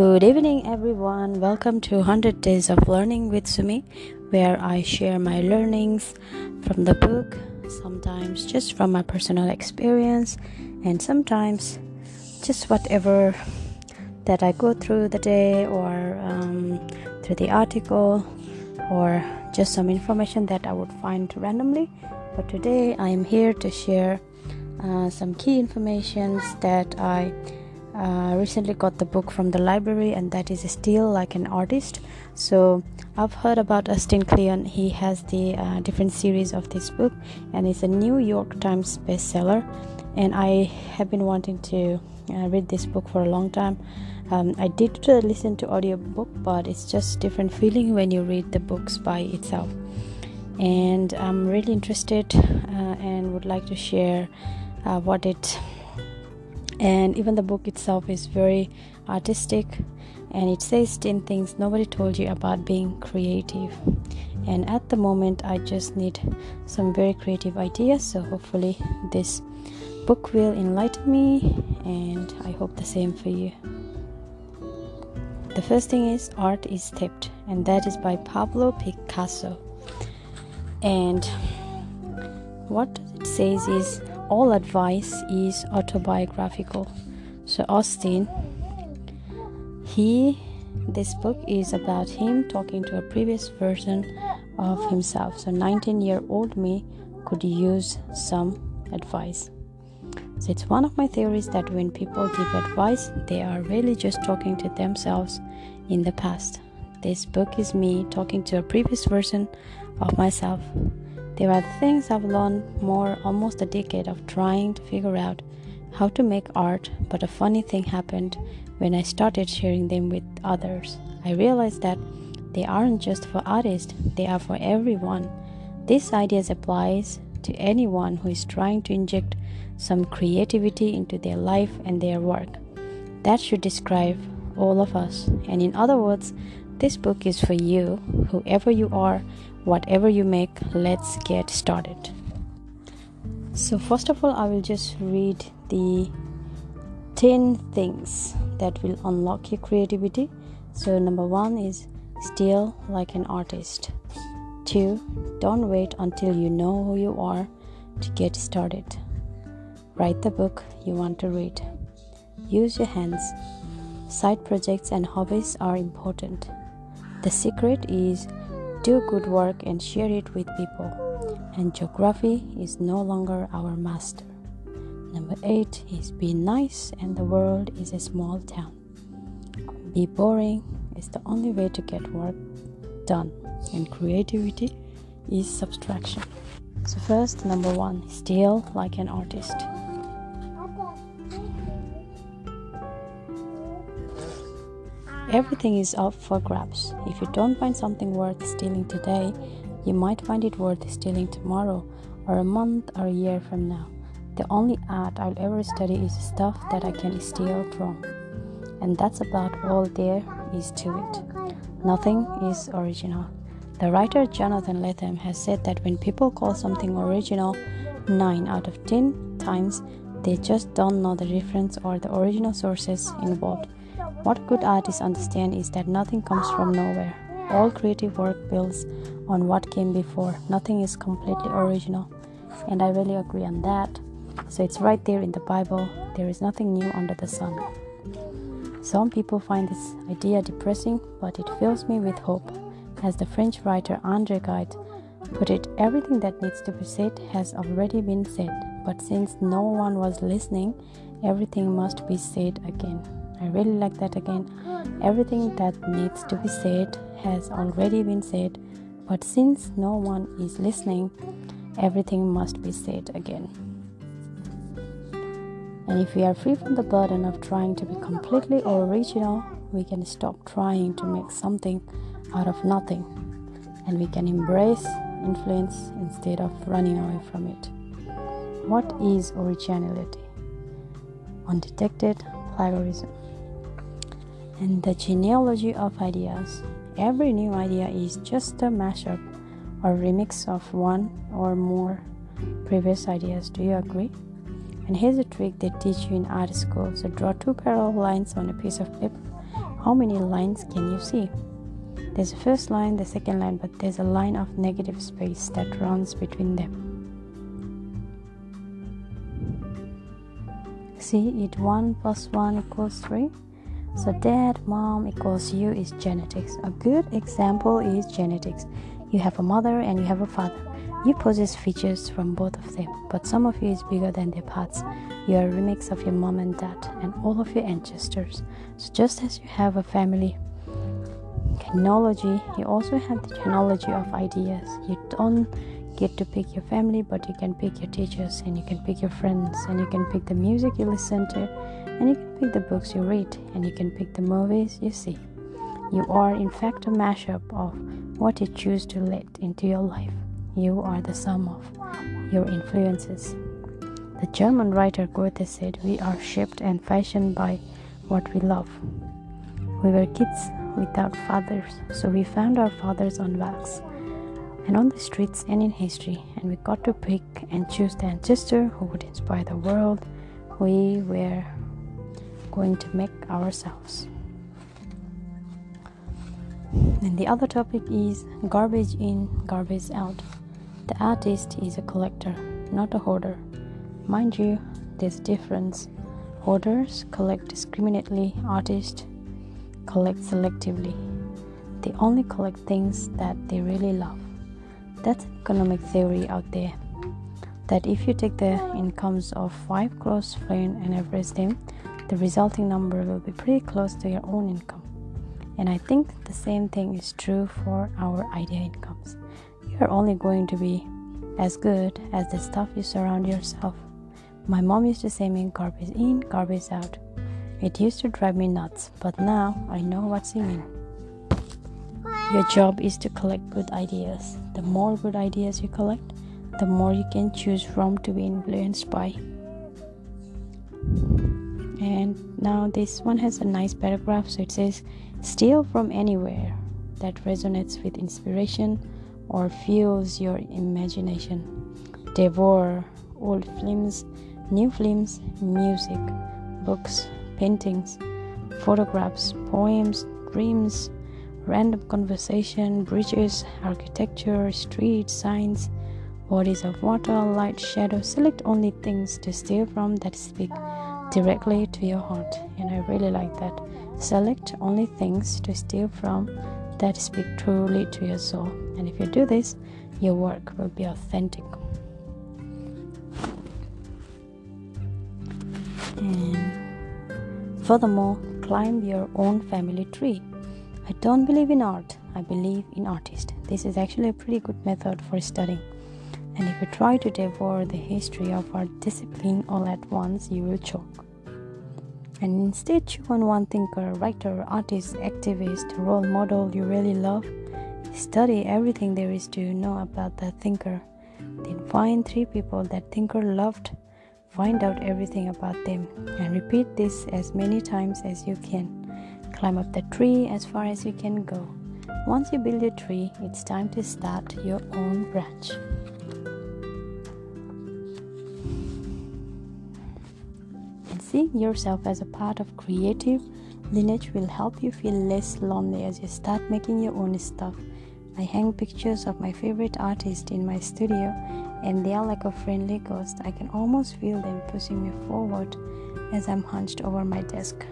Good evening, everyone. Welcome to 100 Days of Learning with Sumi, where I share my learnings from the book, sometimes just from my personal experience, and sometimes just whatever that I go through the day or um, through the article or just some information that I would find randomly. But today I am here to share uh, some key informations that I uh, recently got the book from the library and that is steal like an artist. So i've heard about austin kleon. He has the uh, different series of this book and it's a new york times bestseller. And i have been wanting to uh, read this book for a long time. Um, i did listen to audiobook but it's just different feeling when you read the books by itself. And i'm really interested uh, and would like to share uh, what it and even the book itself is very artistic and it says 10 things nobody told you about being creative. And at the moment i just need some very creative ideas so hopefully this book will enlighten me and i hope the same for you. The first thing is art is theft and that is by pablo picasso. And what it says is all advice is autobiographical. So Austin, he this book is about him talking to a previous version of himself. So 19 year old me could use some advice. So it's one of my theories that when people give advice, they are really just talking to themselves in the past. This book is me talking to a previous version of myself there are things I've learned more almost a decade of trying to figure out how to make art, but a funny thing happened when I started sharing them with others. I realized that they aren't just for artists, they are for everyone. This idea applies to anyone who is trying to inject some creativity into their life and their work. That should describe all of us. And in other words, this book is for you, whoever you are, whatever you make let's get started. So first of all i will just read the 10 things that will unlock your creativity. So number 1 is steal like an artist. 2 don't wait until you know who you are to get started. Write the book you want to read. Use your hands. Side projects and hobbies are important. The secret is do good work and share it with people. And geography is no longer our master. Number eight is be nice, and the world is a small town. Be boring is the only way to get work done, and creativity is subtraction. So, first, number one, steal like an artist. Everything is up for grabs. If you don't find something worth stealing today, you might find it worth stealing tomorrow, or a month, or a year from now. The only art I'll ever study is stuff that I can steal from. And that's about all there is to it. Nothing is original. The writer Jonathan Lethem has said that when people call something original, 9 out of 10 times they just don't know the reference or the original sources involved. What good artists understand is that nothing comes from nowhere. All creative work builds on what came before. Nothing is completely original. And I really agree on that. So it's right there in the Bible. There is nothing new under the sun. Some people find this idea depressing, but it fills me with hope. As the French writer Andre Gide put it, everything that needs to be said has already been said. But since no one was listening, everything must be said again. I really like that again. Everything that needs to be said has already been said, but since no one is listening, everything must be said again. And if we are free from the burden of trying to be completely original, we can stop trying to make something out of nothing and we can embrace influence instead of running away from it. What is originality? Undetected plagiarism and the genealogy of ideas. Every new idea is just a mashup or remix of one or more previous ideas. Do you agree? And here's a trick they teach you in art school. So draw two parallel lines on a piece of paper. How many lines can you see? There's a first line, the second line, but there's a line of negative space that runs between them. See it 1 plus 1 equals 3. So dad, mom equals you is genetics. A good example is genetics. You have a mother and you have a father. You possess features from both of them, but some of you is bigger than their parts. You are a remix of your mom and dad and all of your ancestors. So just as you have a family genealogy, you also have the genealogy of ideas. You don't get to pick your family, but you can pick your teachers and you can pick your friends and you can pick the music you listen to and you can pick the books you read and you can pick the movies you see. You are, in fact, a mashup of what you choose to let into your life. You are the sum of your influences. The German writer Goethe said, We are shaped and fashioned by what we love. We were kids without fathers, so we found our fathers on wax and on the streets and in history, and we got to pick and choose the ancestor who would inspire the world we were going to make ourselves. And the other topic is garbage in, garbage out. The artist is a collector, not a hoarder. Mind you, there's a difference. Hoarders collect discriminately, artists collect selectively. They only collect things that they really love. That's economic theory out there. That if you take the incomes of five close friends and average them, the resulting number will be pretty close to your own income. And I think the same thing is true for our idea incomes you're only going to be as good as the stuff you surround yourself. My mom used to say me garbage in, garbage out. It used to drive me nuts, but now I know what she means. Your job is to collect good ideas. The more good ideas you collect, the more you can choose from to be influenced by. And now this one has a nice paragraph, so it says, Steal from anywhere that resonates with inspiration or fuels your imagination. Devour old films, new films, music, books, paintings, photographs, poems, dreams, random conversation, bridges, architecture, street signs, bodies of water, light, shadow. Select only things to steal from that speak directly to your heart. And I really like that. Select only things to steal from that speak truly to your soul. And if you do this, your work will be authentic. And furthermore, climb your own family tree. I don't believe in art, I believe in artists. This is actually a pretty good method for studying. And if you try to devour the history of our discipline all at once, you will choke and instead chew on one thinker, writer, artist, activist, role model you really love. Study everything there is to know about that thinker. Then find three people that thinker loved. Find out everything about them and repeat this as many times as you can. Climb up the tree as far as you can go. Once you build your tree, it's time to start your own branch. Seeing yourself as a part of creative lineage will help you feel less lonely as you start making your own stuff. I hang pictures of my favorite artists in my studio, and they are like a friendly ghost. I can almost feel them pushing me forward as I'm hunched over my desk.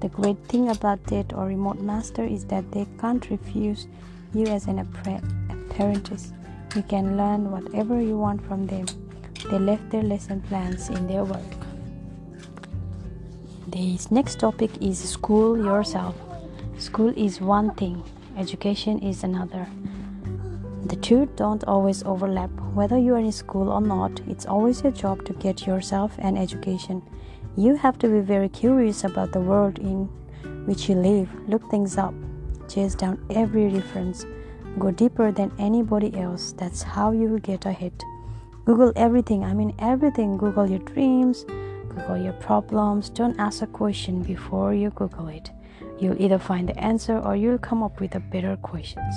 The great thing about Dead or Remote Master is that they can't refuse you as an apprentice. You can learn whatever you want from them they left their lesson plans in their work. This next topic is school yourself. School is one thing, education is another. The two don't always overlap. Whether you are in school or not, it's always your job to get yourself an education. You have to be very curious about the world in which you live, look things up, chase down every reference, go deeper than anybody else. That's how you will get ahead. Google everything. I mean, everything. Google your dreams, Google your problems. Don't ask a question before you Google it. You'll either find the answer or you'll come up with a better questions.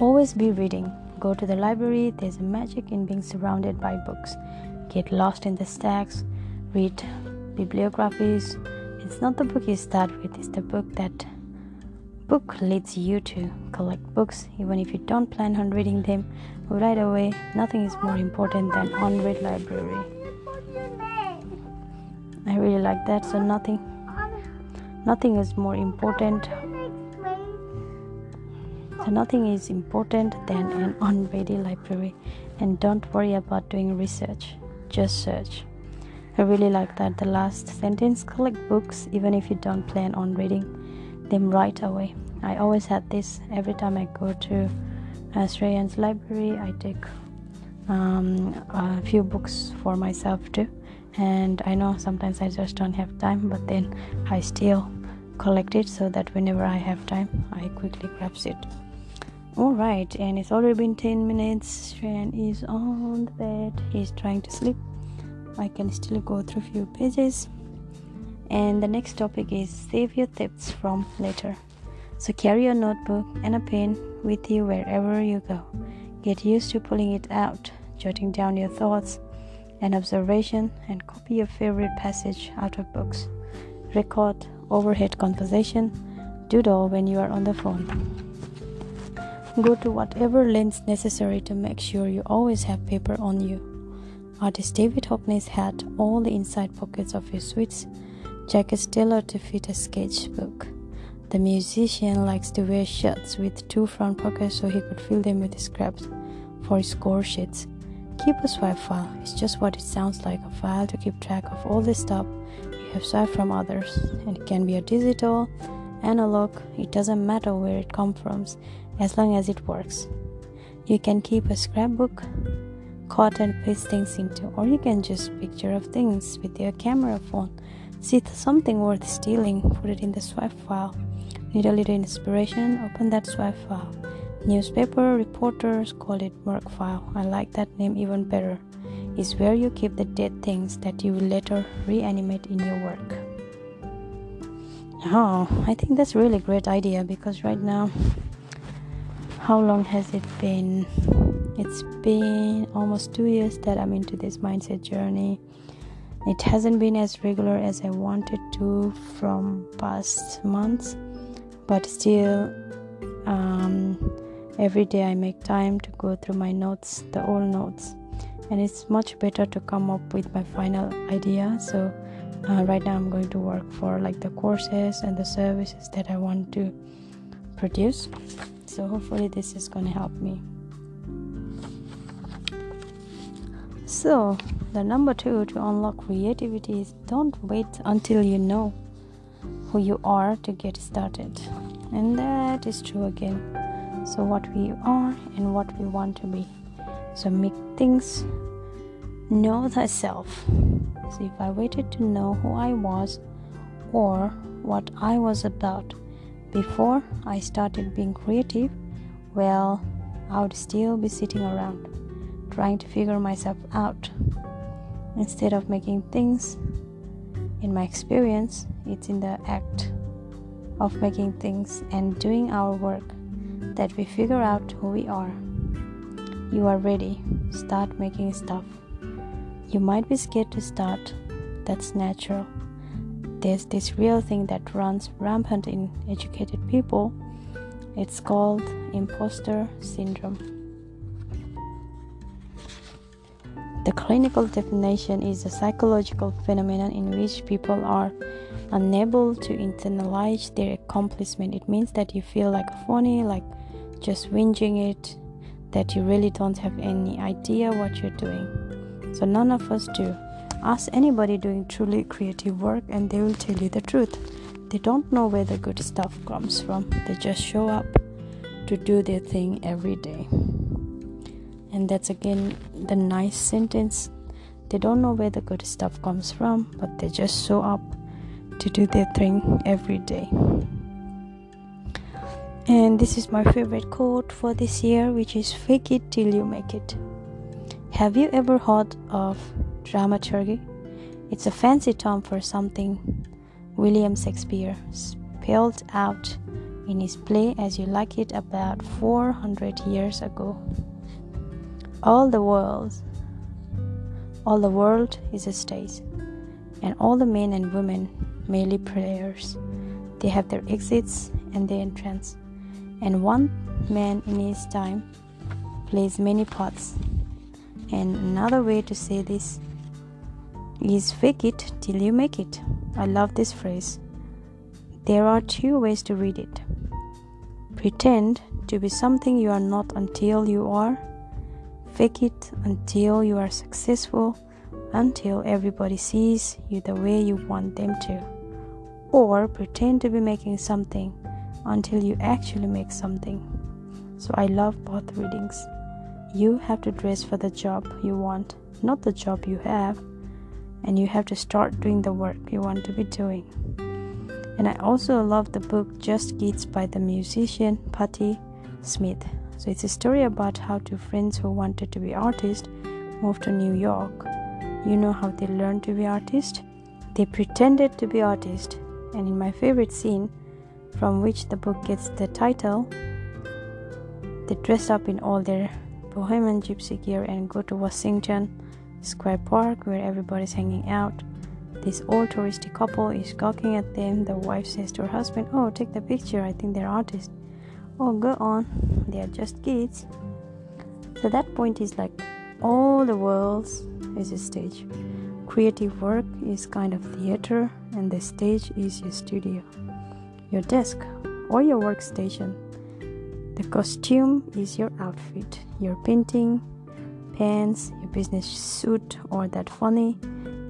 Always be reading. Go to the library. There's a magic in being surrounded by books. get lost in the stacks, read bibliographies. It's not the book you start with, it's the book that book leads you to collect books even if you don't plan on reading them right away. Nothing is more important than unread library. I really like that so nothing nothing is more important so nothing is important than an unready library and don't worry about doing research just search i really like that the last sentence collect books even if you don't plan on reading them right away i always had this every time i go to Australian's library i take um, a few books for myself too. And i know sometimes i just don't have time but then i still collect it so that whenever i have time i quickly grabs it. All right and it's already been 10 minutes. Shreyan is on the bed. He's trying to sleep. I can still go through a few pages. And the next topic is save your tips from later so carry a notebook and a pen with you wherever you go. Get used to pulling it out jotting down your thoughts and observation and copy your favorite passage out of books. Record overhead conversation. Doodle when you are on the phone. Go to whatever lengths necessary to make sure you always have paper on you. Artist David Hockney's had all the inside pockets of his suits. Jackets tailored to fit a sketchbook. The musician likes to wear shirts with two front pockets so he could fill them with scraps for his score sheets. Keep a swipe file. It's just what it sounds like a file to keep track of all the stuff you have swiped from others. And it can be a digital, analog, it doesn't matter where it comes from as long as it works. You can keep a scrapbook, cut and paste things into, or you can just picture of things with your camera phone. See something worth stealing, put it in the swipe file. Need a little inspiration, open that swipe file. Newspaper reporters call it work file. I like that name even better. It's where you keep the dead things that you will later reanimate in your work. Oh, I think that's really great idea because right now how long has it been? It's been almost two years that I'm into this mindset journey. It hasn't been as regular as I wanted to from past months, but still, um, every day I make time to go through my notes, the old notes, and it's much better to come up with my final idea. So, uh, right now, I'm going to work for like the courses and the services that I want to produce. So hopefully this is going to help me. So the number two to unlock creativity is don't wait until you know who you are to get started. And that is true again. So what we are and what we want to be. So make things know thyself. So if i waited to know who i was or what i was about before I started being creative, well, I would still be sitting around trying to figure myself out. Instead of making things, in my experience, it's in the act of making things and doing our work that we figure out who we are. You are ready, start making stuff. You might be scared to start, that's natural there's this real thing that runs rampant in educated people. It's called imposter syndrome. The clinical definition is a psychological phenomenon in which people are unable to internalize their accomplishment. It means that you feel like a phony, like just whinging it, that you really don't have any idea what you're doing. So, none of us do. Ask anybody doing truly creative work, and they will tell you the truth. They don't know where the good stuff comes from, they just show up to do their thing every day. And that's again the nice sentence. They don't know where the good stuff comes from, but they just show up to do their thing every day. And this is my favorite quote for this year, which is fake it till you make it. Have you ever heard of dramaturgy. It's a fancy term for something William Shakespeare spelled out in his play As You Like It about 400 years ago. All the world, All the world is a stage, and all the men and women merely players. They have their exits and their entrance, and one man in his time plays many parts. And another way to say this is fake it till you make it. I love this phrase. There are two ways to read it pretend to be something you are not until you are, fake it until you are successful, until everybody sees you the way you want them to, or pretend to be making something until you actually make something. So I love both readings. You have to dress for the job you want, not the job you have, and you have to start doing the work you want to be doing. And I also love the book Just Kids by the musician Patti Smith. So it's a story about how two friends who wanted to be artists moved to New York. You know how they learned to be artists? They pretended to be artists. And in my favorite scene, from which the book gets the title, they dress up in all their bohemian gypsy gear and go to Washington Square Park where everybody's hanging out. This old touristy couple is gawking at them. The wife says to her husband, Oh, take the picture. I think they're artists. Oh, go on. They are just kids. So that point is like all the world is a stage. Creative work is kind of theater, and the stage is your studio, your desk, or your workstation. The costume is your outfit, your painting, pants, your business suit, or that funny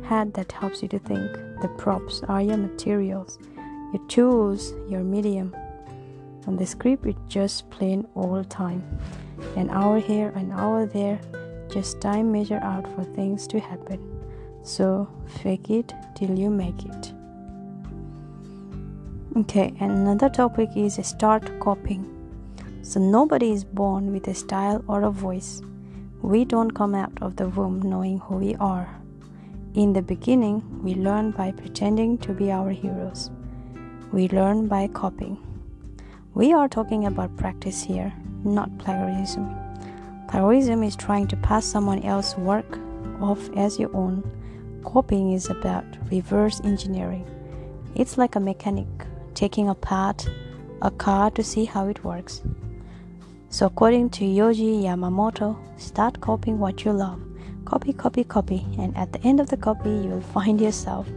hat that helps you to think. The props are your materials, your tools, your medium. On the script, it's just plain old time. An hour here, an hour there, just time measure out for things to happen. So fake it till you make it. Okay, another topic is start copying. So nobody is born with a style or a voice. We don't come out of the womb knowing who we are. In the beginning, we learn by pretending to be our heroes. We learn by copying. We are talking about practice here, not plagiarism. Plagiarism is trying to pass someone else's work off as your own. Copying is about reverse engineering. It's like a mechanic taking apart a car to see how it works. So, according to Yohji Yamamoto, start copying what you love. Copy, copy, copy, and at the end of the copy, you will find yourself.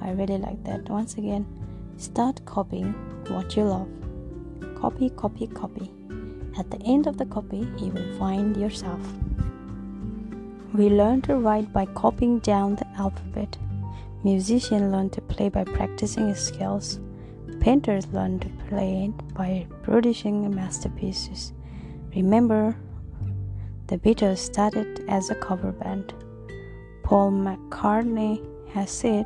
I really like that. Once again, start copying what you love. Copy, copy, copy. At the end of the copy, you will find yourself. We learn to write by copying down the alphabet. Musicians learn to play by practicing skills. Painters learn to play by producing masterpieces. Remember, the Beatles started as a cover band. Paul McCartney has said,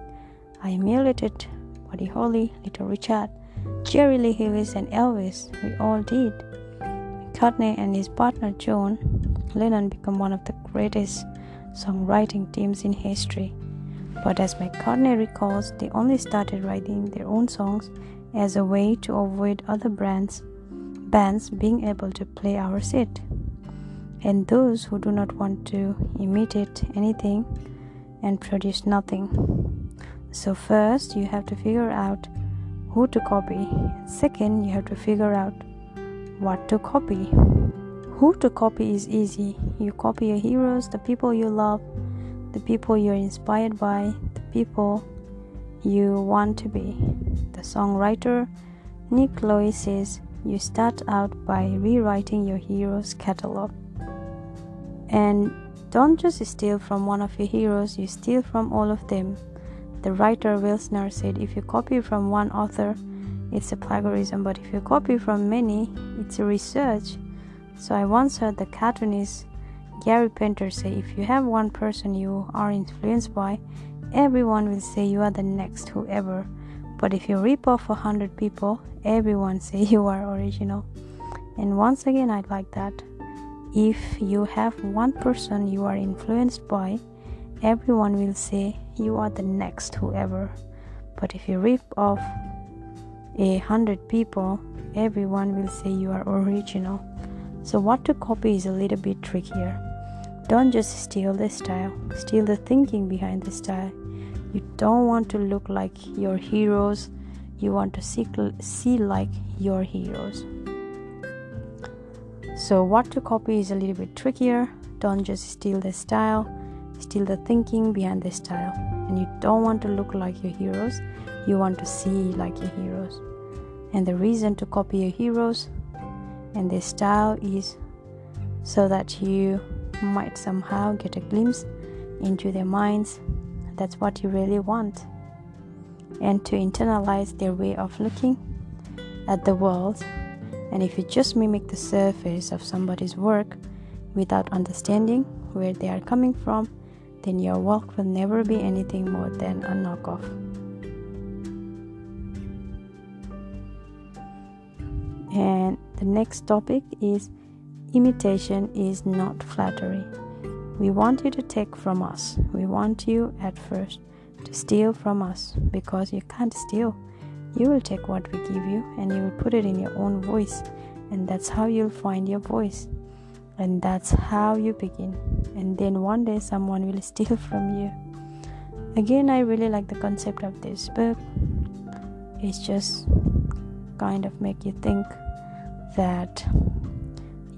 I emulated Buddy Holly, Little Richard, Jerry Lee Lewis, and Elvis. We all did. McCartney and his partner John Lennon became one of the greatest songwriting teams in history. But as McCartney recalls, they only started writing their own songs as a way to avoid other brands bands being able to play our set. And those who do not want to imitate anything and produce nothing. So, first, you have to figure out who to copy. Second, you have to figure out what to copy. Who to copy is easy. You copy your heroes, the people you love, the people you're inspired by, the people you want to be. The songwriter Nick Lowe says, you start out by rewriting your hero's catalog. And don't just steal from one of your heroes, you steal from all of them. The writer Wilsner said if you copy from one author, it's a plagiarism, but if you copy from many, it's a research. So I once heard the cartoonist Gary Panter say if you have one person you are influenced by, everyone will say you are the next whoever. But if you rip off a hundred people, everyone say you are original. And once again I'd like that. If you have one person you are influenced by everyone will say you are the next whoever. But if you rip off a hundred people everyone will say you are original so what to copy is a little bit trickier don't just steal the style, steal the thinking behind the style. You don't want to look like your heroes, you want to see, see like your heroes. So, what to copy is a little bit trickier. Don't just steal the style, steal the thinking behind the style. And you don't want to look like your heroes, you want to see like your heroes. And the reason to copy your heroes and their style is so that you might somehow get a glimpse into their minds. That's what you really want. And to internalize their way of looking at the world. And if you just mimic the surface of somebody's work without understanding where they are coming from, then your work will never be anything more than a knockoff. And the next topic is imitation is not flattery. We want you to take from us. We want you at first to steal from us because you can't steal. You will take what we give you and you will put it in your own voice, and that's how you'll find your voice. And that's how you begin. And then one day someone will steal from you. Again, I really like the concept of this book. It's just kind of make you think that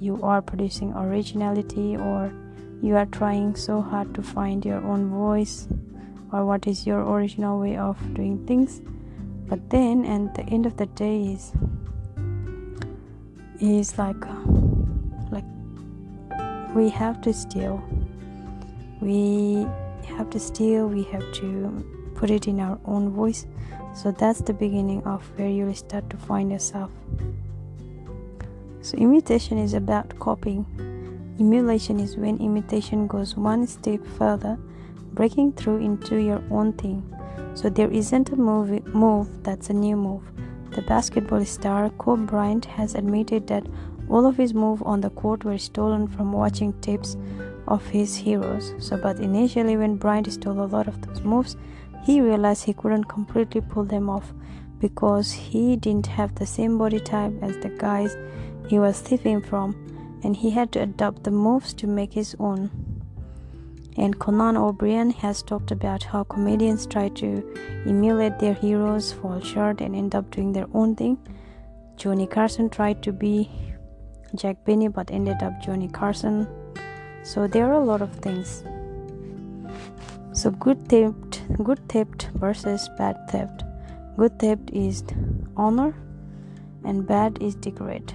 you are producing originality or you are trying so hard to find your own voice or what is your original way of doing things. But then at the end of the day is is like like we have to steal. We have to steal we have to put it in our own voice. So that's the beginning of where you start to find yourself so, imitation is about copying. Emulation is when imitation goes one step further, breaking through into your own thing. So, there isn't a move, move that's a new move. The basketball star Kobe Bryant has admitted that all of his moves on the court were stolen from watching tapes of his heroes. So, but initially, when Bryant stole a lot of those moves, he realized he couldn't completely pull them off because he didn't have the same body type as the guys he was thieving from, and he had to adopt the moves to make his own. And Conan O'Brien has talked about how comedians try to emulate their heroes, fall short, and end up doing their own thing. Johnny Carson tried to be Jack Benny but ended up Johnny Carson. So there are a lot of things. So good theft, good theft versus bad theft. Good theft is honor, and bad is decorate.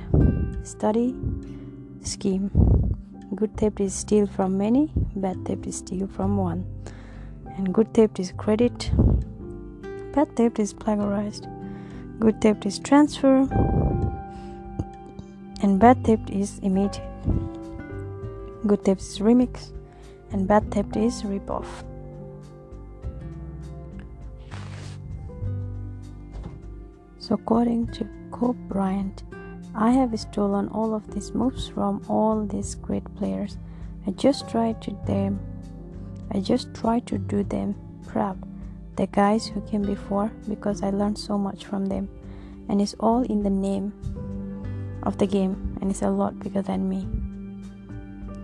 Study scheme. Good theft is steal from many, bad theft is steal from one. And good theft is credit, bad theft is plagiarized. Good theft is transfer, and bad theft is imitate. Good theft is remix, and bad theft is rip off. So, according to Kobe Bryant, I have stolen all of these moves from all these great players. I just try to them I just try to do them proud. The guys who came before because I learned so much from them. And it's all in the name of the game and it's a lot bigger than me.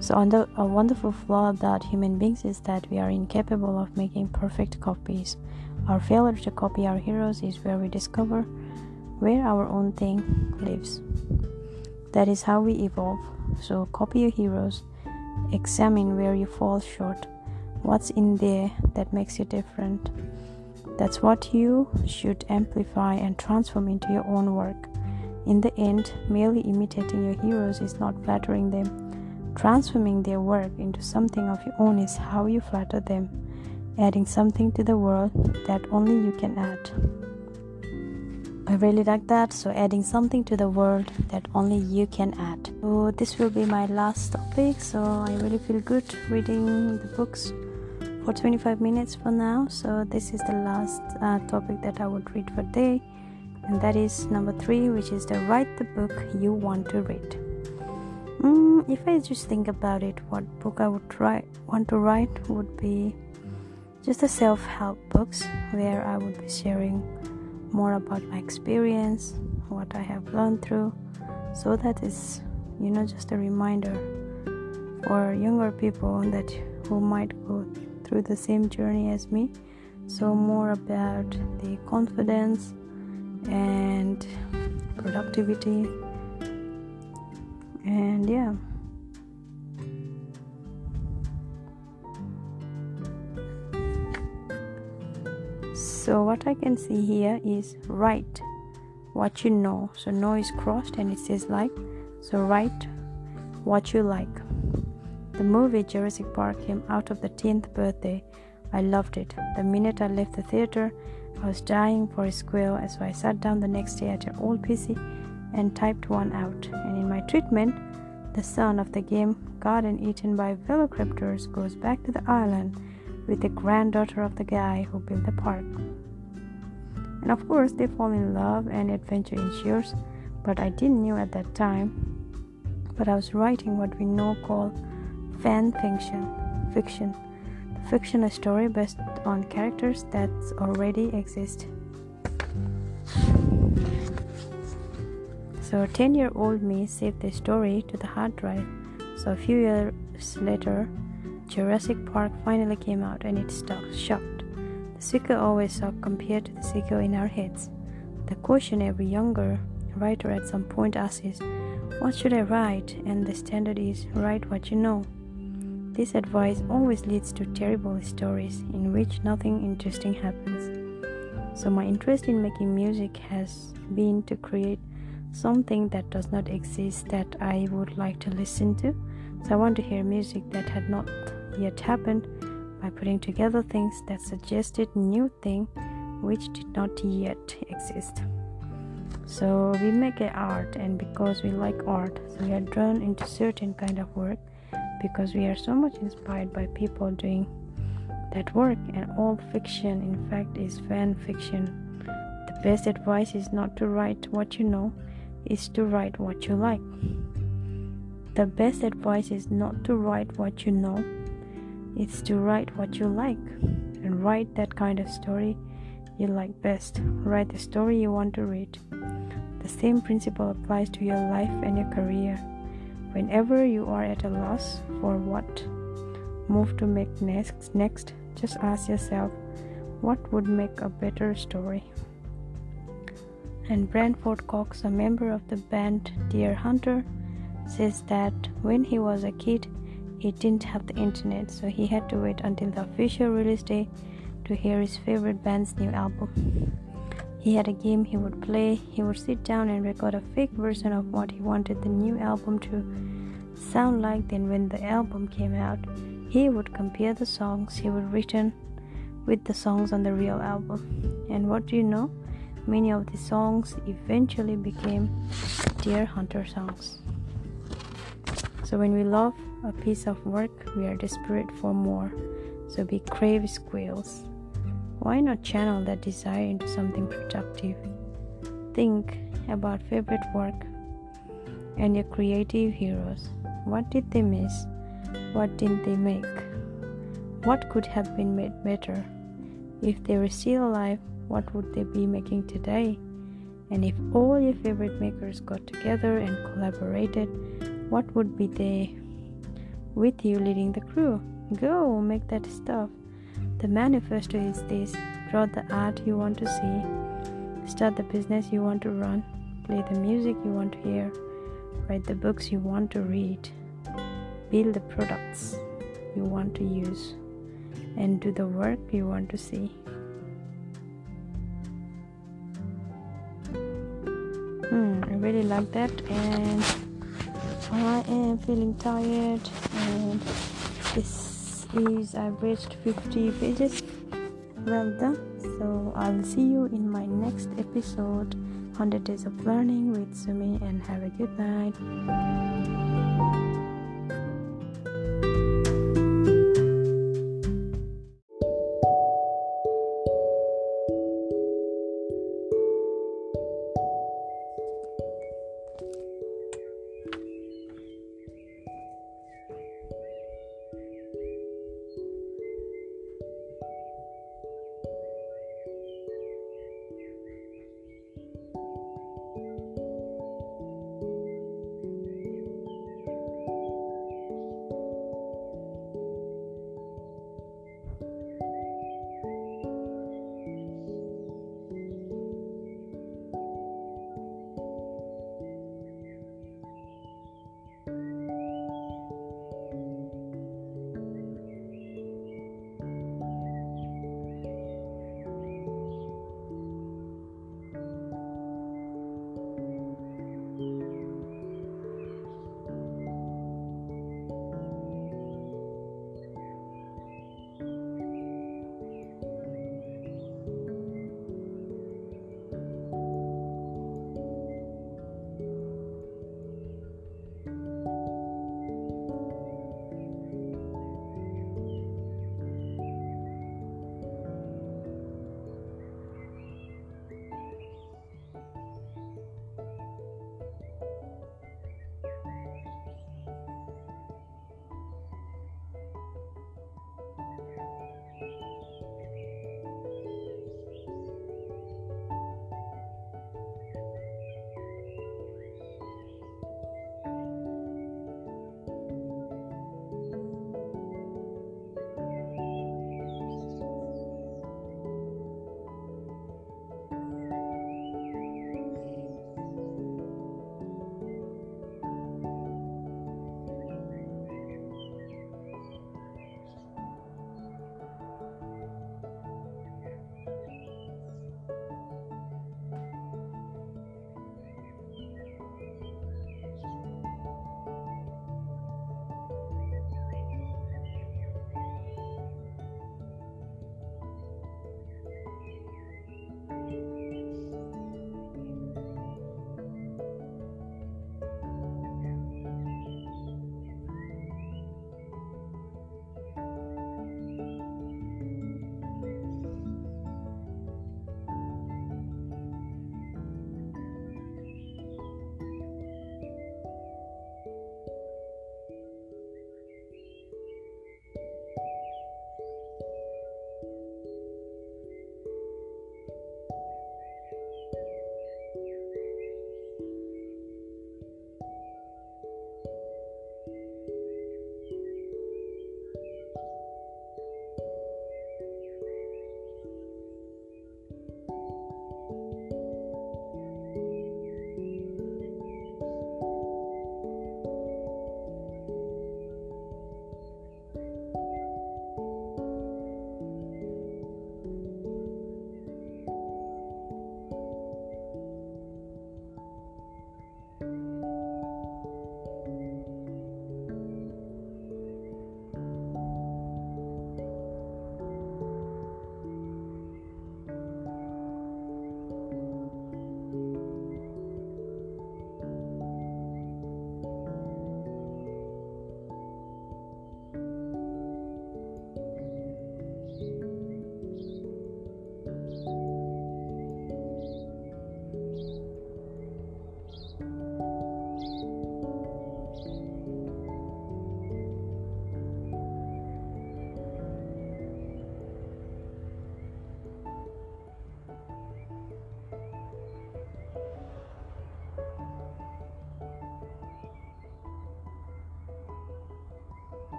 So under a wonderful flaw about human beings is that we are incapable of making perfect copies. Our failure to copy our heroes is where we discover where our own thing lives. That is how we evolve. So, copy your heroes, examine where you fall short, what's in there that makes you different. That's what you should amplify and transform into your own work. In the end, merely imitating your heroes is not flattering them. Transforming their work into something of your own is how you flatter them, adding something to the world that only you can add. I really like that. So, adding something to the world that only you can add. So, this will be my last topic. So, I really feel good reading the books for 25 minutes for now. So, this is the last uh, topic that I would read for day, and that is number three, which is the write the book you want to read. Mm, if I just think about it, what book I would write, want to write would be just the self help books where I would be sharing more about my experience, what I have learned through. So that is, you know, just a reminder for younger people that who might go through the same journey as me. So more about the confidence and productivity and yeah so what I can see here is write what you know. So no is crossed and it says like. So write what you like. The movie Jurassic Park came out of the 10th birthday. I loved it. The minute I left the theater I was dying for a squirrel so I sat down the next day at an old PC and typed one out. And in my treatment the son of the game garden eaten by velociraptors goes back to the island with the granddaughter of the guy who built the park. And of course, they fall in love and adventure ensues, but I didn't know at that time. But I was writing what we now call fan fiction. Fiction. The fiction a story based on characters that already exist. So 10 year old me saved the story to the hard drive. So a few years later, Jurassic Park finally came out and it shocked. The sequel always sucked compared to the sequel in our heads. The question every younger writer at some point asks is, What should I write? And the standard is, Write what you know. This advice always leads to terrible stories in which nothing interesting happens. So, my interest in making music has been to create something that does not exist that I would like to listen to. So, I want to hear music that had not yet happened by putting together things that suggested new thing which did not yet exist. So we make art and because we like art so we are drawn into certain kind of work because we are so much inspired by people doing that work and all fiction in fact is fan fiction. The best advice is not to write what you know is to write what you like. The best advice is not to write what you know it's to write what you like and write that kind of story you like best. Write the story you want to read. The same principle applies to your life and your career. Whenever you are at a loss for what move to make next, next just ask yourself what would make a better story. And Bradford Cox, a member of the band Deerhunter, says that when he was a kid, he didn't have the internet, so he had to wait until the official release day to hear his favorite band's new album. He had a game he would play, he would sit down and record a fake version of what he wanted the new album to sound like. Then, when the album came out, he would compare the songs he would written with the songs on the real album. And what do you know? Many of the songs eventually became Deerhunter songs. So when we love a piece of work, we are desperate for more. So we crave squeals. Why not channel that desire into something productive? Think about favorite work and your creative heroes. What did they miss? What didn't they make? What could have been made better? If they were still alive, what would they be making today? And if all your favorite makers got together and collaborated, what would be they with you leading the crew? Go make that stuff. The manifesto is this. Draw the art you want to see, start the business you want to run, play the music you want to hear, write the books you want to read, build the products you want to use, and do the work you want to see. Hmm, I really like that. And I am feeling tired and this is I've reached 50 pages. Well done. So I'll see you in my next episode. 100 days of learning with Sumi and have a good night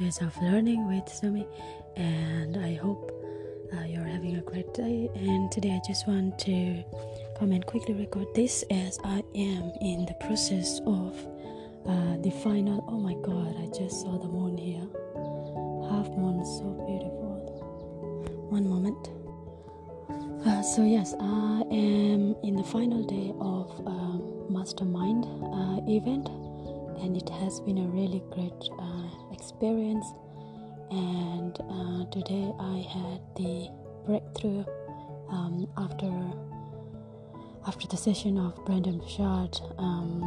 Days of Learning with Sumi, and I hope uh, you're having a great day. And today, I just want to come and quickly record this as I am in the process of uh, the final. Oh my god, I just saw the moon here, half moon, so beautiful. One moment. Uh, so, yes, I am in the final day of uh, Mastermind uh, event and it has been a really great uh, experience. And uh, today I had the breakthrough um, after after the session of Brendon Burchard, um,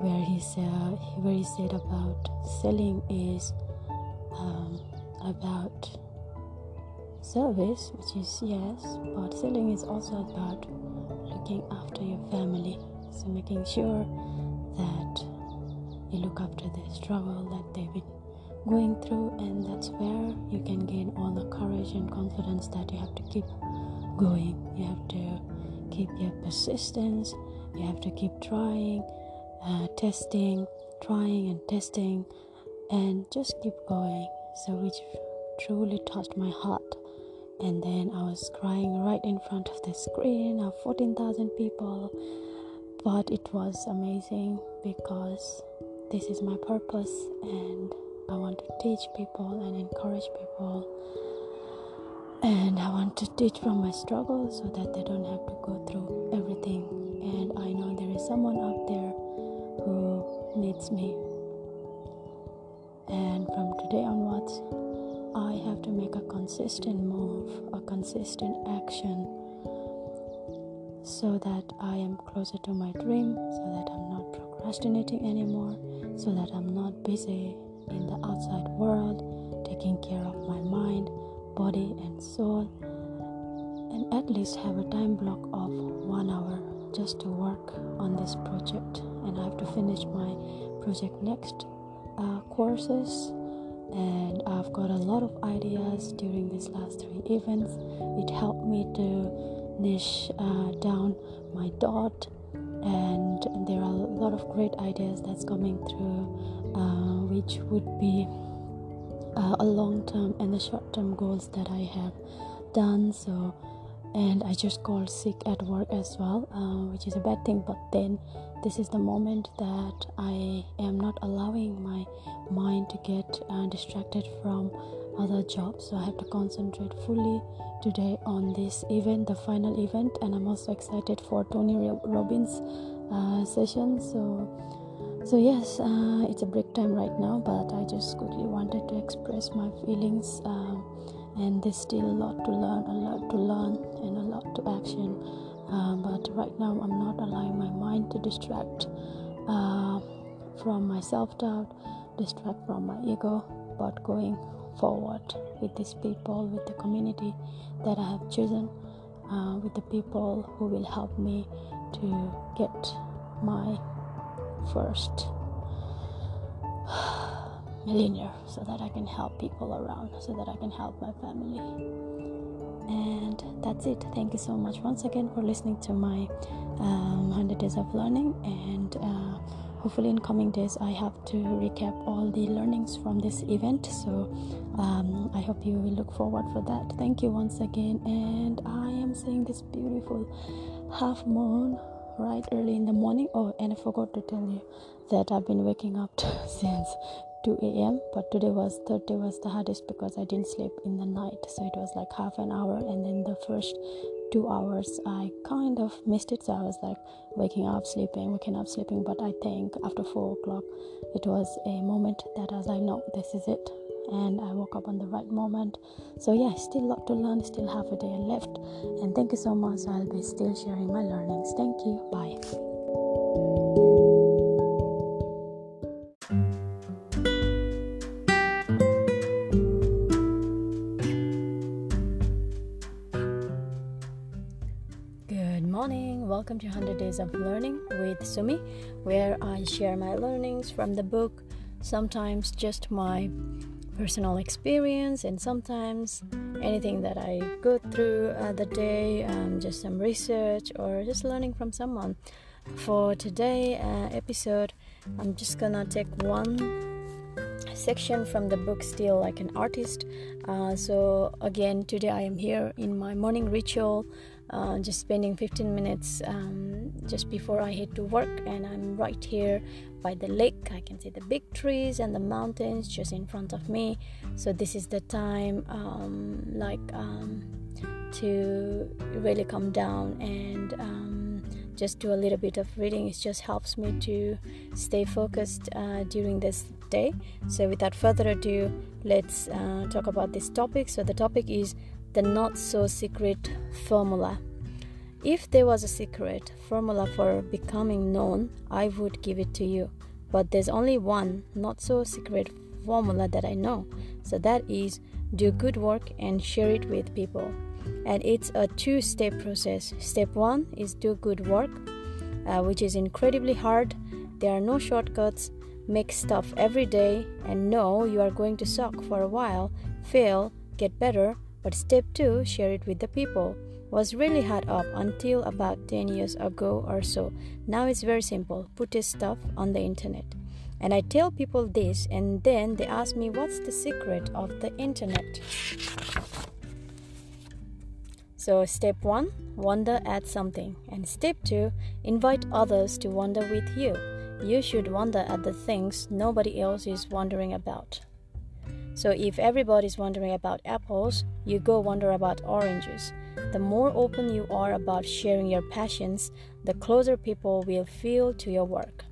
where he said where he said about selling is um, about service, which is yes, but selling is also about looking after your family. So making sure that you look after the struggle that they've been going through, and that's where you can gain all the courage and confidence that you have to keep going. You have to keep your persistence, you have to keep trying, uh, testing, trying, and testing, and just keep going. So, which truly touched my heart. And then I was crying right in front of the screen of 14,000 people, but it was amazing because this is my purpose and I want to teach people and encourage people. And I want to teach from my struggle so that they don't have to go through everything. And I know there is someone out there who needs me. And from today onwards I have to make a consistent move a consistent action so that I am closer to my dream so that I'm not procrastinating anymore so that I'm not busy in the outside world, taking care of my mind, body, and soul, and at least have a time block of one hour just to work on this project. And I have to finish my project next uh, courses. And I've got a lot of ideas during these last three events. It helped me to niche uh, down my dot and there are a lot of great ideas that's coming through uh, which would be uh, a long term and the short term goals that i have done so and i just called sick at work as well uh, which is a bad thing but then this is the moment that i am not allowing my mind to get uh, distracted from other jobs so i have to concentrate fully today on this event the final event and i'm also excited for tony robbins uh, session so so yes uh, it's a break time right now but i just quickly wanted to express my feelings uh, and there's still a lot to learn a lot to learn and a lot to action. Uh, but right now i'm not allowing my mind to distract uh, from my self-doubt distract from my ego but going forward with these people, with the community that I have chosen, uh, with the people who will help me to get my first. Millionaire so that I can help people around, so that I can help my family. And that's it. Thank you so much once again for listening to my um, 100 Days of Learning. And uh, hopefully in coming days i have to recap all the learnings from this event. So um, i hope you will look forward for that. Thank you once again. And i am seeing this beautiful half moon right early in the morning oh and i forgot to tell you that i've been waking up since 2 a.m but today was third day was the hardest because i didn't sleep in the night. So it was like half an hour and then the first two hours i kind of missed it. So i was like waking up sleeping waking up sleeping. But i think after four o'clock it was a moment that i was like no this is it and i woke up on the right moment. So yeah still a lot to learn still half a day left. And thank you so much. I'll be still sharing my learnings. Thank you. Bye. Good morning. welcome to 100 Days of Learning with Sumi, where I share my learnings from the book, sometimes just my personal experience, and sometimes anything that I go through uh, the day, um, just some research or just learning from someone. For today uh, episode, I'm just gonna take one section from the book Steal Like an Artist. Uh, so, again, today I am here in my morning ritual, uh, just spending 15 minutes um, just before I head to work, and I'm right here by the lake. I can see the big trees and the mountains just in front of me. So, this is the time, um, like, um, to really come down and um, just do a little bit of reading. It just helps me to stay focused uh, during this day. So, without further ado, let's uh, talk about this topic. So, the topic is the not so secret formula. If there was a secret formula for becoming known, I would give it to you. But there's only one not so secret formula that I know. So, that is do good work and share it with people and it's a two step process. Step one is do good work, uh, which is incredibly hard. There are no shortcuts. Make stuff every day and know you are going to suck for a while, fail, get better. But step two, share it with the people. Was really hard up until about 10 years ago or so. Now it's very simple. Put this stuff on the internet. And I tell people this, and then they ask me, What's the secret of the internet? So, step one, wonder at something. And step two, invite others to wonder with you. You should wonder at the things nobody else is wondering about. So, if everybody's wondering about apples, you go wonder about oranges. The more open you are about sharing your passions, the closer people will feel to your work.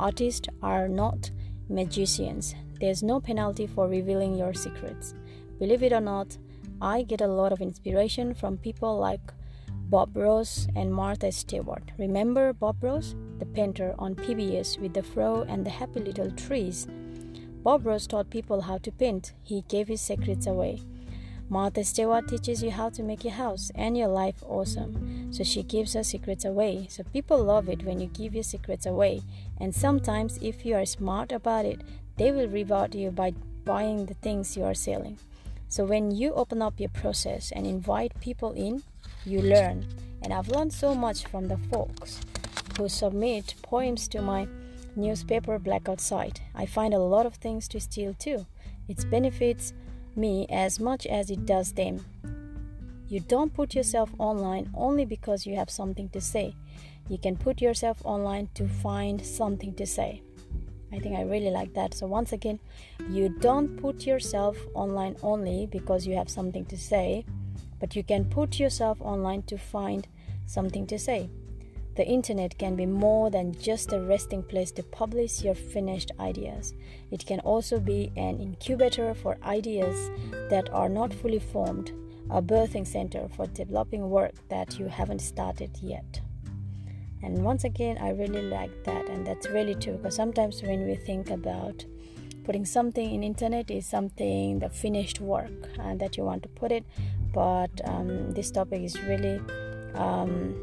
Artists are not magicians. There's no penalty for revealing your secrets. Believe it or not, I get a lot of inspiration from people like Bob Ross and Martha Stewart. Remember Bob Ross, the painter on PBS with the fro and the happy little trees? Bob Ross taught people how to paint. He gave his secrets away. Martha Stewart teaches you how to make your house and your life awesome. So she gives her secrets away. So people love it when you give your secrets away. And sometimes, if you are smart about it, they will reward you by buying the things you are selling. So when you open up your process and invite people in, you learn. And I've learned so much from the folks who submit poems to my newspaper blackout site. I find a lot of things to steal too. It benefits me as much as it does them. You don't put yourself online only because you have something to say. You can put yourself online to find something to say. I think I really like that. So, once again, you don't put yourself online only because you have something to say, but you can put yourself online to find something to say. The internet can be more than just a resting place to publish your finished ideas. It can also be an incubator for ideas that are not fully formed, a birthing center for developing work that you haven't started yet and once again i really like that and that's really true because sometimes when we think about putting something in internet is something the finished work and that you want to put it but um, this topic is really um,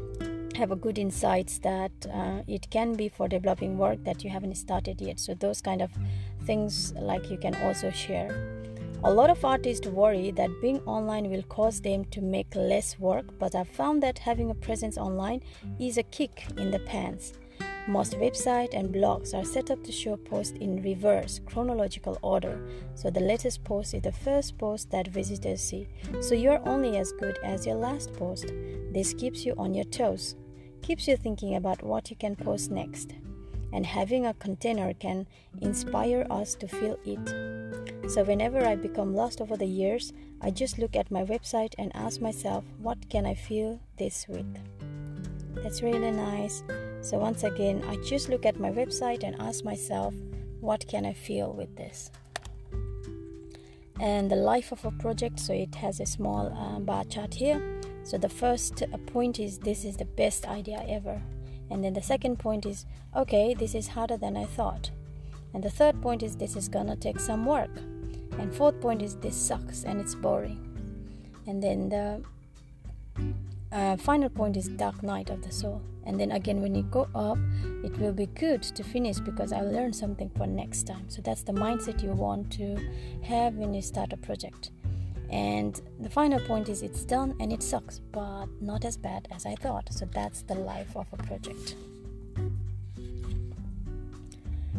have a good insights that uh, it can be for developing work that you haven't started yet so those kind of things like you can also share a lot of artists worry that being online will cause them to make less work, but I've found that having a presence online is a kick in the pants. Most websites and blogs are set up to show posts in reverse chronological order, so the latest post is the first post that visitors see. So you're only as good as your last post. This keeps you on your toes, keeps you thinking about what you can post next and having a container can inspire us to fill it. So, whenever I become lost over the years, I just look at my website and ask myself, what can I fill this with? That's really nice. So, once again, I just look at my website and ask myself, what can I fill with this? And the life of a project, so it has a small uh, bar chart here. So, the first point is this is the best idea ever and then the second point is, okay, this is harder than I thought. And the third point is, this is gonna take some work. And fourth point is, this sucks and it's boring. And then the uh, final point is dark night of the soul. And then again, when you go up, it will be good to finish because I learned something for next time. So that's the mindset you want to have when you start a project. And the final point is it's done and it sucks, but not as bad as I thought. So that's the life of a project.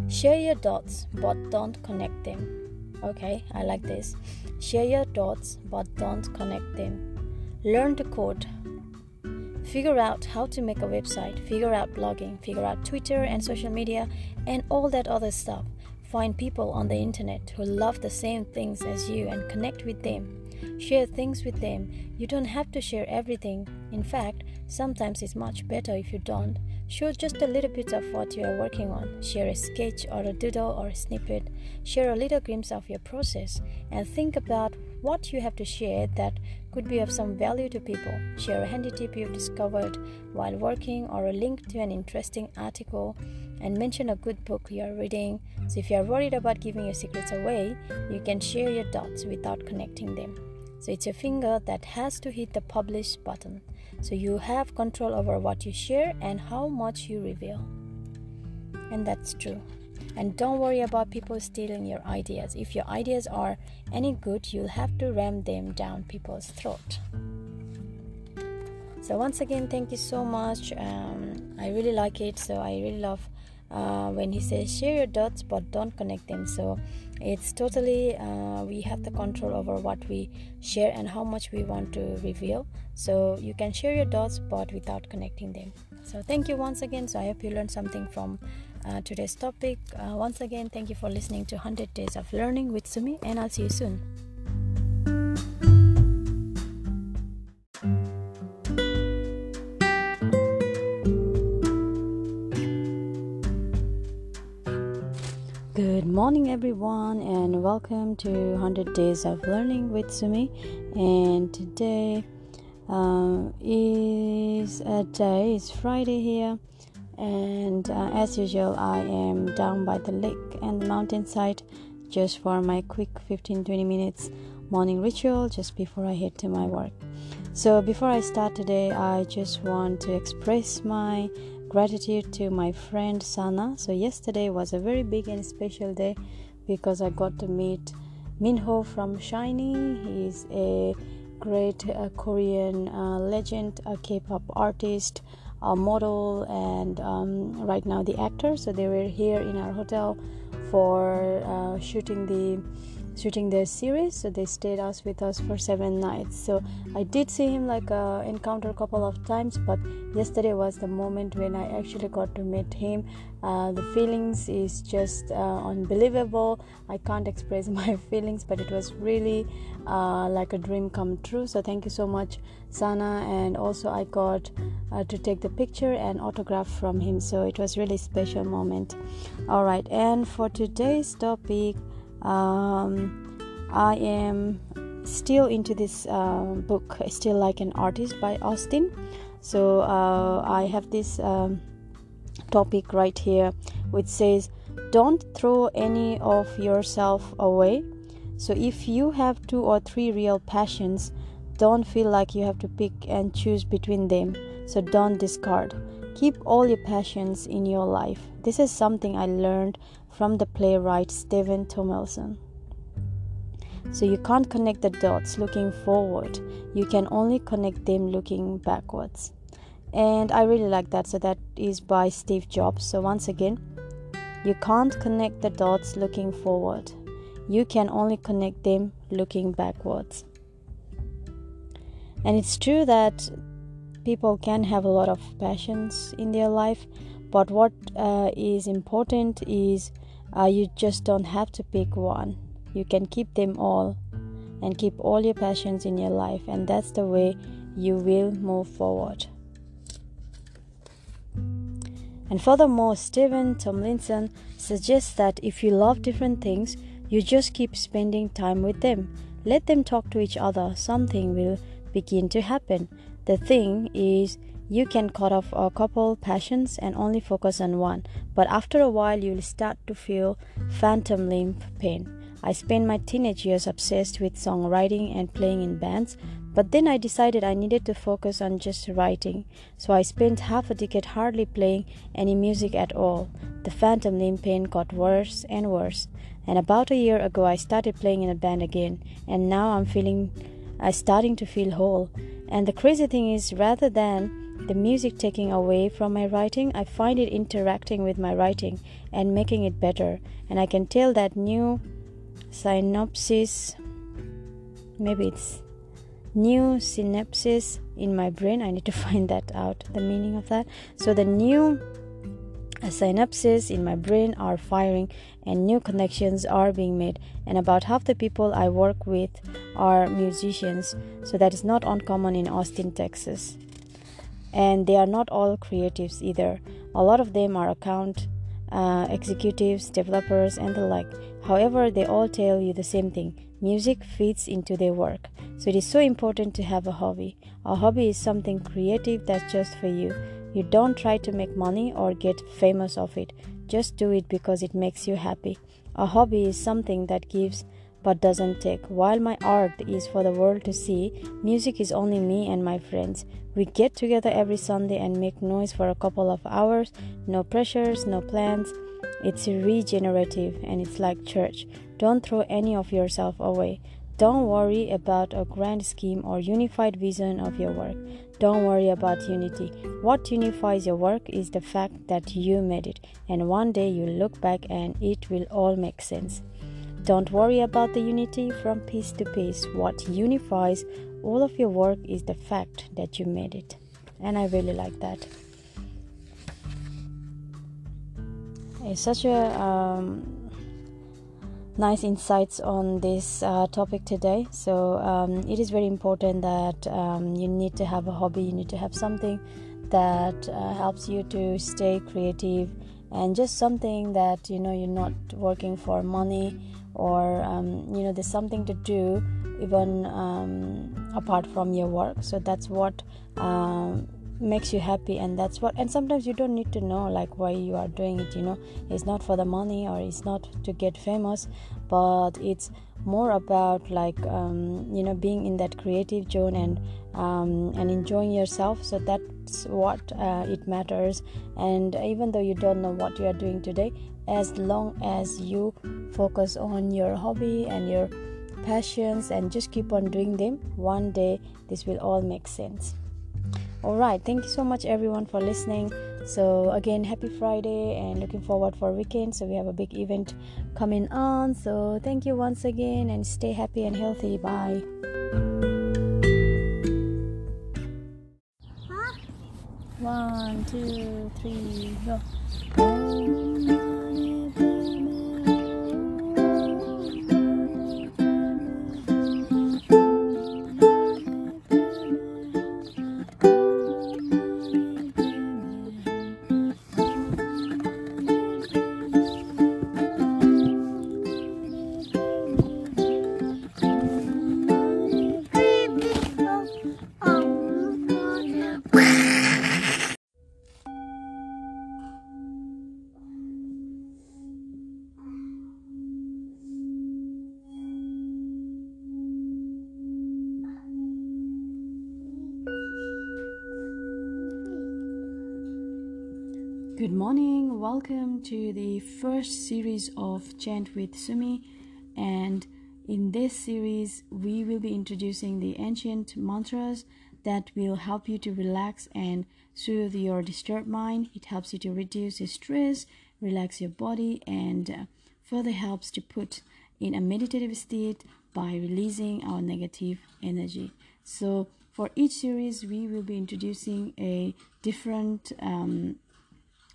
Share your dots, but don't connect them. Okay, I like this. Share your thoughts, but don't connect them. Learn to code. Figure out how to make a website, figure out blogging, figure out Twitter and social media, and all that other stuff. Find people on the internet who love the same things as you and connect with them. Share things with them. You don't have to share everything. In fact, sometimes it's much better if you don't. Show just a little bit of what you are working on. Share a sketch or a doodle or a snippet. Share a little glimpse of your process and think about what you have to share that could be of some value to people. Share a handy tip you've discovered while working or a link to an interesting article and mention a good book you are reading. So, if you are worried about giving your secrets away, you can share your dots without connecting them. So, it's your finger that has to hit the publish button. So, you have control over what you share and how much you reveal. And that's true. And don't worry about people stealing your ideas. If your ideas are any good, you'll have to ram them down people's throat. So once again, thank you so much. Um, I really like it. So I really love uh, when he says share your dots but don't connect them so it's totally uh, we have the control over what we share and how much we want to reveal. So you can share your dots but without connecting them. So thank you once again. So i hope you learned something from uh, today's topic. Uh, once again thank you for listening to 100 days of learning with sumi and i'll see you soon morning, everyone, and welcome to 100 Days of Learning with Sumi. And today uh, is a day, it's Friday here, and uh, as usual, I am down by the lake and the mountainside just for my quick 15 20 minutes morning ritual just before I head to my work. So, before I start today, I just want to express my gratitude to my friend Sana. So yesterday was a very big and special day because I got to meet Minho from SHINee. He's a great uh, Korean uh, legend, a K-pop artist, a model, and um, right now the actor. So they were here in our hotel for uh, shooting the shooting their series so they stayed us with us for seven nights. So i did see him like uh, encounter a couple of times but yesterday was the moment when i actually got to meet him. Uh, the feelings is just uh, unbelievable. I can't express my feelings but it was really uh, like a dream come true. So thank you so much sana. And also i got uh, to take the picture and autograph from him. So it was really special moment. All right and for today's topic um, I am still into this uh, book, steal like an artist by Austin. So uh, I have this um, topic right here, which says, "Don't throw any of yourself away." So if you have two or three real passions, don't feel like you have to pick and choose between them. So don't discard. Keep all your passions in your life. This is something I learned from the playwright Steven Tomlinson. So you can't connect the dots looking forward, you can only connect them looking backwards. And I really like that. So that is by Steve Jobs. So once again, you can't connect the dots looking forward, you can only connect them looking backwards. And it's true that people can have a lot of passions in their life, but what uh, is important is uh, you just don't have to pick one. You can keep them all and keep all your passions in your life, and that's the way you will move forward. And furthermore, Steven Tomlinson suggests that if you love different things, you just keep spending time with them. Let them talk to each other. Something will begin to happen. The thing is, you can cut off a couple passions and only focus on one, but after a while, you'll start to feel phantom limb pain. I spent my teenage years obsessed with songwriting and playing in bands, but then I decided I needed to focus on just writing. So I spent half a decade hardly playing any music at all. The phantom limb pain got worse and worse. And about a year ago, I started playing in a band again, and now I'm feeling, I'm starting to feel whole. And the crazy thing is, rather than the music taking away from my writing, I find it interacting with my writing and making it better. And I can tell that new synopsis maybe it's new synapses in my brain. I need to find that out the meaning of that. So the new synapses in my brain are firing and new connections are being made. And about half the people i work with are musicians. So that is not uncommon in austin texas and they are not all creatives either. A lot of them are account uh, executives developers and the like. However they all tell you the same thing. Music fits into their work. So it is so important to have a hobby. A hobby is something creative that's just for you. You don't try to make money or get famous of it. Just do it because it makes you happy. A hobby is something that gives but doesn't take. While my art is for the world to see, music is only me and my friends. We get together every Sunday and make noise for a couple of hours. No pressures, no plans. It's regenerative and it's like church. Don't throw any of yourself away. Don't worry about a grand scheme or unified vision of your work. Don't worry about unity. What unifies your work is the fact that you made it, and one day you look back and it will all make sense. Don't worry about the unity from piece to piece. What unifies all of your work is the fact that you made it. And I really like that. It's such a um, nice insights on this uh, topic today. So um, it is very important that um, you need to have a hobby, you need to have something that uh, helps you to stay creative and just something that you know you're not working for money or um, you know there's something to do even um, apart from your work. So that's what um, makes you happy and that's what and sometimes you don't need to know like why you are doing it you know. It's not for the money or it's not to get famous but it's more about like um, you know being in that creative zone and um, and enjoying yourself. So that's what uh, it matters. And even though you don't know what you are doing today as long as you focus on your hobby and your passions and just keep on doing them one day this will all make sense. All right thank you so much everyone for listening. So again happy friday and looking forward for weekend. So we have a big event coming on. So thank you once again and stay happy and healthy. Bye. One two three go welcome to the first series of Chant with Sumi. And in this series, we will be introducing the ancient mantras that will help you to relax and soothe your disturbed mind. It helps you to reduce your stress, relax your body, and further helps to put in a meditative state by releasing our negative energy. So, for each series, we will be introducing a different um,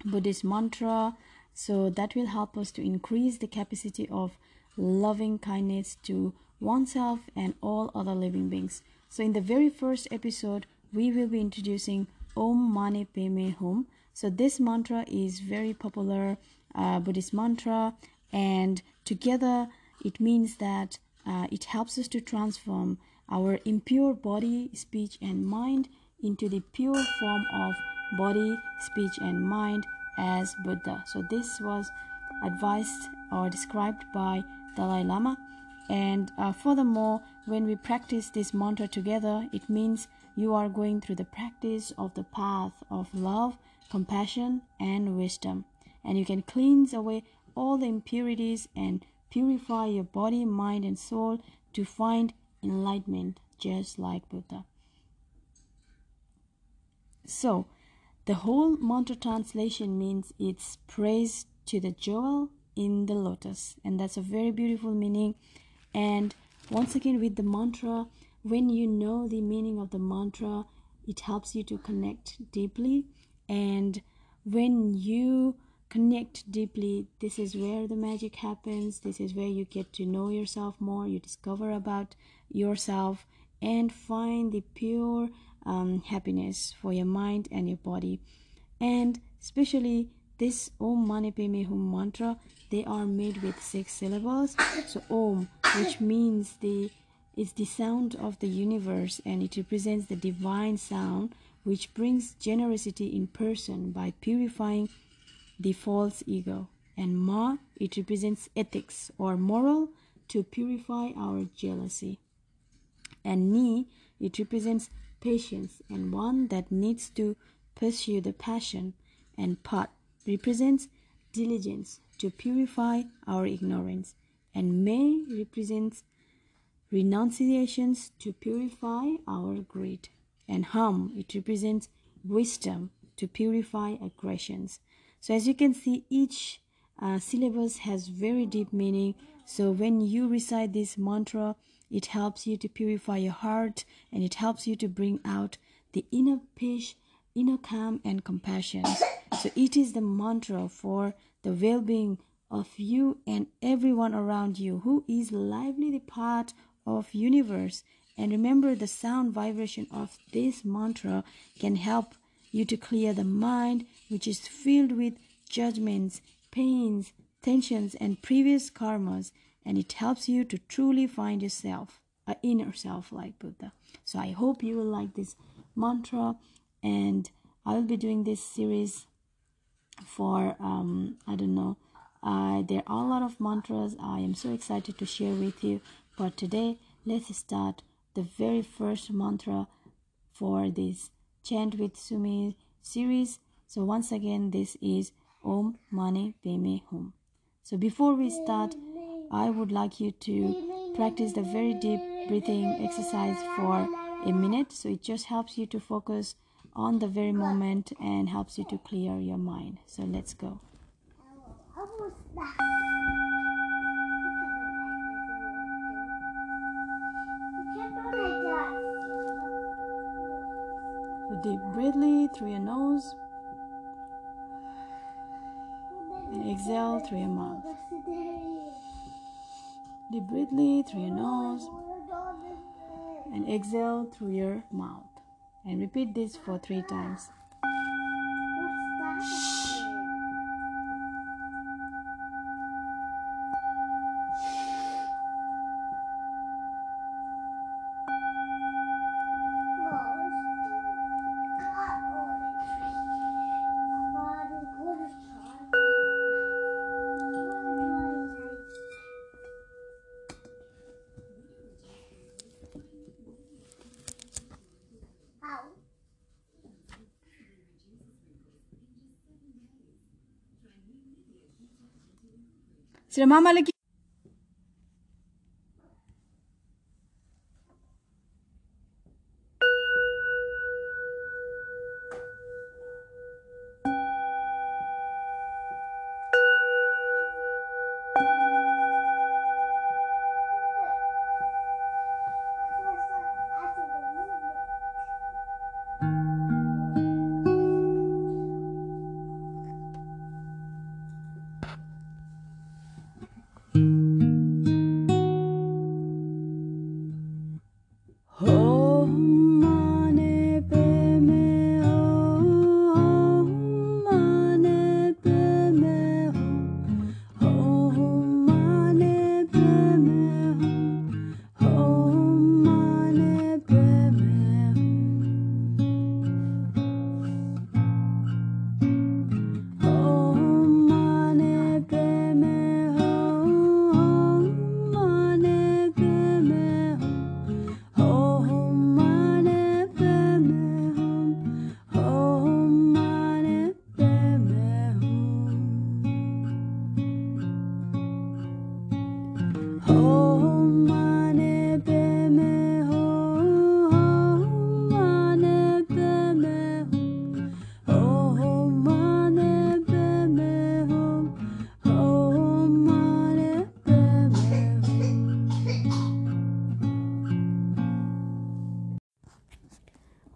Buddhist mantra. So that will help us to increase the capacity of loving kindness to oneself and all other living beings. So in the very first episode, we will be introducing Om Mani Padme Hum. So this mantra is very popular uh, Buddhist mantra, and together it means that uh, it helps us to transform our impure body, speech, and mind into the pure form of body, speech, and mind as Buddha. So, this was advised or described by Dalai Lama. And uh, furthermore, when we practice this mantra together, it means you are going through the practice of the path of love, compassion, and wisdom. And you can cleanse away all the impurities and purify your body, mind, and soul to find enlightenment, just like Buddha. So, the whole mantra translation means it's praise to the jewel in the lotus and that's a very beautiful meaning. And once again with the mantra when you know the meaning of the mantra it helps you to connect deeply. And when you connect deeply this is where the magic happens. This is where you get to know yourself more you discover about yourself and find the pure um, happiness for your mind and your body and especially this om mani padme hum mantra they are made with six syllables so om which means the is the sound of the universe and it represents the divine sound which brings generosity in person by purifying the false ego. And Ma, it represents ethics or moral to purify our jealousy. And Ni, it represents patience and one that needs to pursue the passion. And Pat represents diligence to purify our ignorance. And may represents renunciations to purify our greed. And Hum, it represents wisdom to purify aggressions. So as you can see, each uh, syllabus has very deep meaning. So when you recite this mantra, it helps you to purify your heart and it helps you to bring out the inner peace, inner calm and compassion. So it is the mantra for the well-being of you and everyone around you who is lively the part of universe and remember the sound vibration of this mantra can help you to clear the mind which is filled with judgments pains tensions and previous karmas and it helps you to truly find yourself a inner self like buddha so i hope you will like this mantra and i will be doing this series for um i don't know uh, there are a lot of mantras i am so excited to share with you but today, let's start the very first mantra for this Chant with Sumi series. So, once again, this is Om Mani Padme Hum. So, before we start, I would like you to practice the very deep breathing exercise for a minute. So, it just helps you to focus on the very moment and helps you to clear your mind. So, let's go. deep breathly through your nose and exhale through your mouth. Deep breathly through your nose and exhale through your mouth. And repeat this for three times. Mama lagi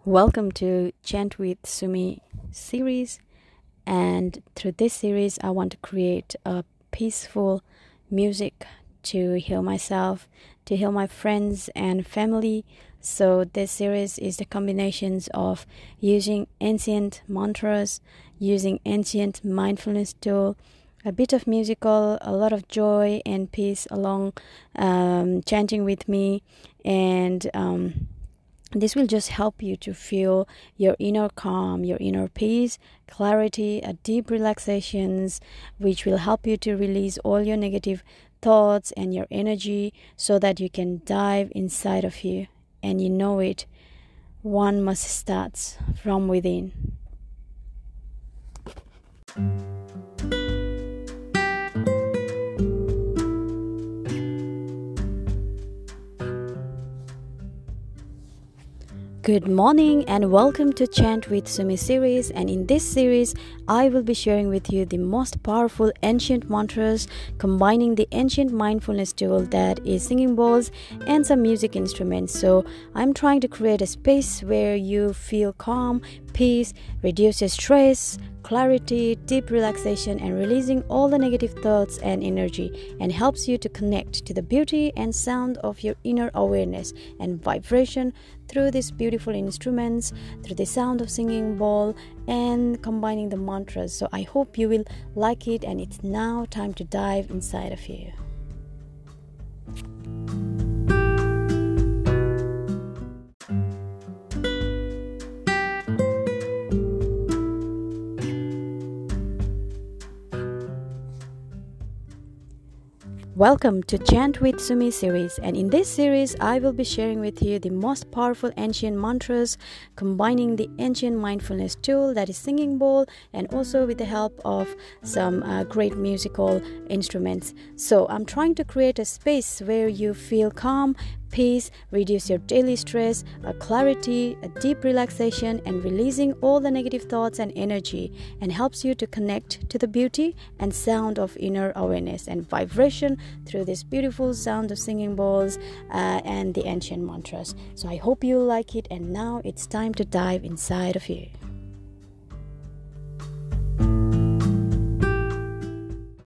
Welcome to Chant with Sumi series. And through this series, I want to create a peaceful music to heal myself, to heal my friends and family. So, this series is the combinations of using ancient mantras, using ancient mindfulness tool, a bit of musical, a lot of joy and peace along um, chanting with me, and um, this will just help you to feel your inner calm, your inner peace, clarity, a deep relaxations, which will help you to release all your negative thoughts and your energy so that you can dive inside of you and you know it. One must start from within. Good morning and welcome to Chant with Sumi series. And in this series, I will be sharing with you the most powerful ancient mantras, combining the ancient mindfulness tool that is singing bowls and some music instruments. So, I'm trying to create a space where you feel calm, peace, reduces stress, clarity, deep relaxation, and releasing all the negative thoughts and energy, and helps you to connect to the beauty and sound of your inner awareness and vibration through these beautiful instruments, through the sound of singing bowl, and combining the mantras. So I hope you will like it, and it's now time to dive inside of you. Welcome to Chant with Sumi series, and in this series, I will be sharing with you the most powerful ancient mantras, combining the ancient mindfulness tool that is singing bowl, and also with the help of some uh, great musical instruments. So, I'm trying to create a space where you feel calm, peace, reduce your daily stress, a clarity, a deep relaxation, and releasing all the negative thoughts and energy, and helps you to connect to the beauty and sound of inner awareness and vibration through this beautiful sound of singing bowls uh, and the ancient mantras. So I hope you like it, and now it's time to dive inside of you.